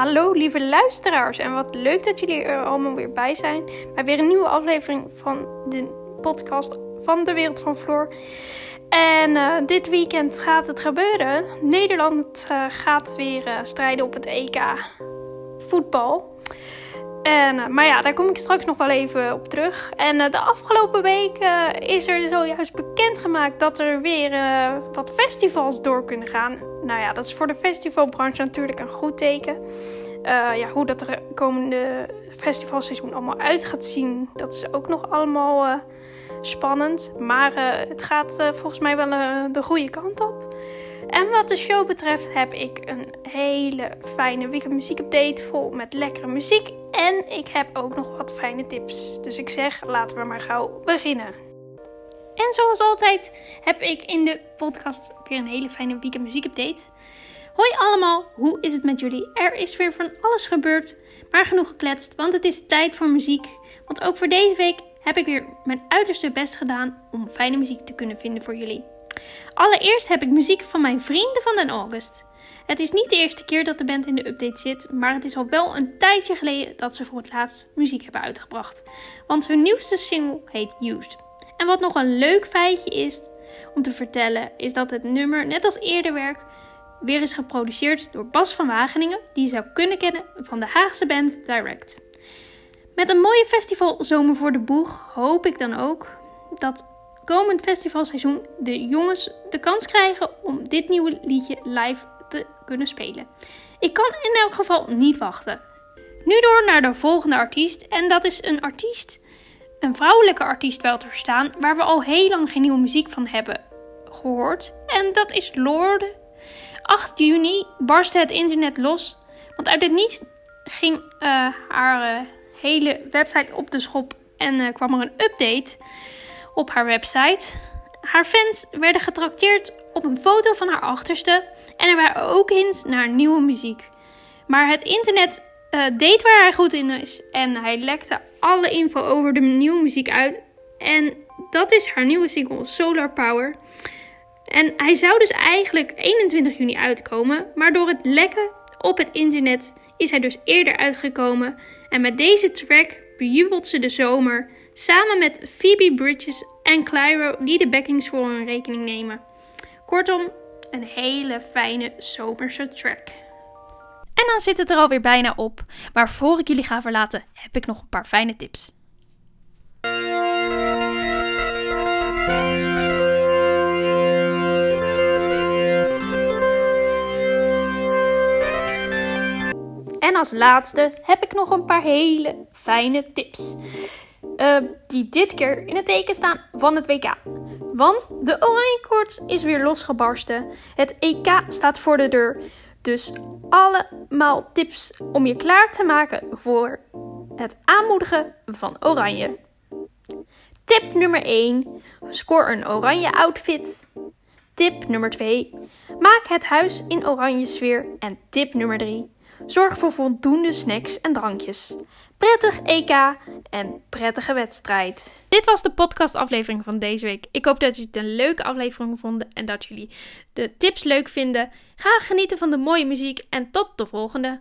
Hallo lieve luisteraars en wat leuk dat jullie er allemaal weer bij zijn bij weer een nieuwe aflevering van de podcast van de wereld van Floor. En uh, dit weekend gaat het gebeuren. Nederland uh, gaat weer uh, strijden op het EK voetbal. En, maar ja, daar kom ik straks nog wel even op terug. En de afgelopen week is er zojuist bekendgemaakt dat er weer wat festivals door kunnen gaan. Nou ja, dat is voor de festivalbranche natuurlijk een goed teken. ja, hoe dat de komende festivalseizoen allemaal uit gaat zien, dat is ook nog allemaal spannend. Maar uh, het gaat uh, volgens mij wel uh, de goede kant op. En wat de show betreft heb ik een hele fijne weekend muziek update vol met lekkere muziek. En ik heb ook nog wat fijne tips. Dus ik zeg, laten we maar gauw beginnen. En zoals altijd heb ik in de podcast weer een hele fijne weekend muziek update. Hoi allemaal, hoe is het met jullie? Er is weer van alles gebeurd, maar genoeg gekletst, want het is tijd voor muziek. Want ook voor deze week heb ik weer mijn uiterste best gedaan om fijne muziek te kunnen vinden voor jullie. Allereerst heb ik muziek van mijn vrienden van den August. Het is niet de eerste keer dat de band in de update zit, maar het is al wel een tijdje geleden dat ze voor het laatst muziek hebben uitgebracht. Want hun nieuwste single heet Used. En wat nog een leuk feitje is om te vertellen, is dat het nummer, net als eerder werk, weer is geproduceerd door Bas van Wageningen, die je zou kunnen kennen van de Haagse band Direct. Met een mooie festivalzomer voor de boeg hoop ik dan ook dat komend festivalseizoen de jongens de kans krijgen om dit nieuwe liedje live te kunnen spelen. Ik kan in elk geval niet wachten. Nu door naar de volgende artiest en dat is een artiest, een vrouwelijke artiest wel te verstaan, waar we al heel lang geen nieuwe muziek van hebben gehoord. En dat is Lorde. 8 juni barstte het internet los, want uit het niets ging uh, haar uh, hele website op de schop en uh, kwam er een update op haar website. Haar fans werden getrakteerd op een foto van haar achterste en er waren ook hints naar nieuwe muziek. Maar het internet uh, deed waar hij goed in is en hij lekte alle info over de nieuwe muziek uit. En dat is haar nieuwe single Solar Power. En hij zou dus eigenlijk 21 juni uitkomen, maar door het lekken op het internet is hij dus eerder uitgekomen en met deze track bejubelt ze de zomer samen met Phoebe Bridges en Clyro die de backings voor hun rekening nemen. Kortom, een hele fijne zomerse track. En dan zit het er alweer bijna op, maar voor ik jullie ga verlaten heb ik nog een paar fijne tips. En als laatste heb ik nog een paar hele fijne tips. Uh, die dit keer in het teken staan van het WK. Want de Oranje Koorts is weer losgebarsten. Het EK staat voor de deur. Dus allemaal tips om je klaar te maken voor het aanmoedigen van Oranje. Tip nummer 1. Score een oranje outfit. Tip nummer 2. Maak het huis in oranje sfeer. En tip nummer 3. Zorg voor voldoende snacks en drankjes. Prettig EK en prettige wedstrijd. Dit was de podcastaflevering van deze week. Ik hoop dat jullie het een leuke aflevering vonden en dat jullie de tips leuk vinden. Ga genieten van de mooie muziek en tot de volgende.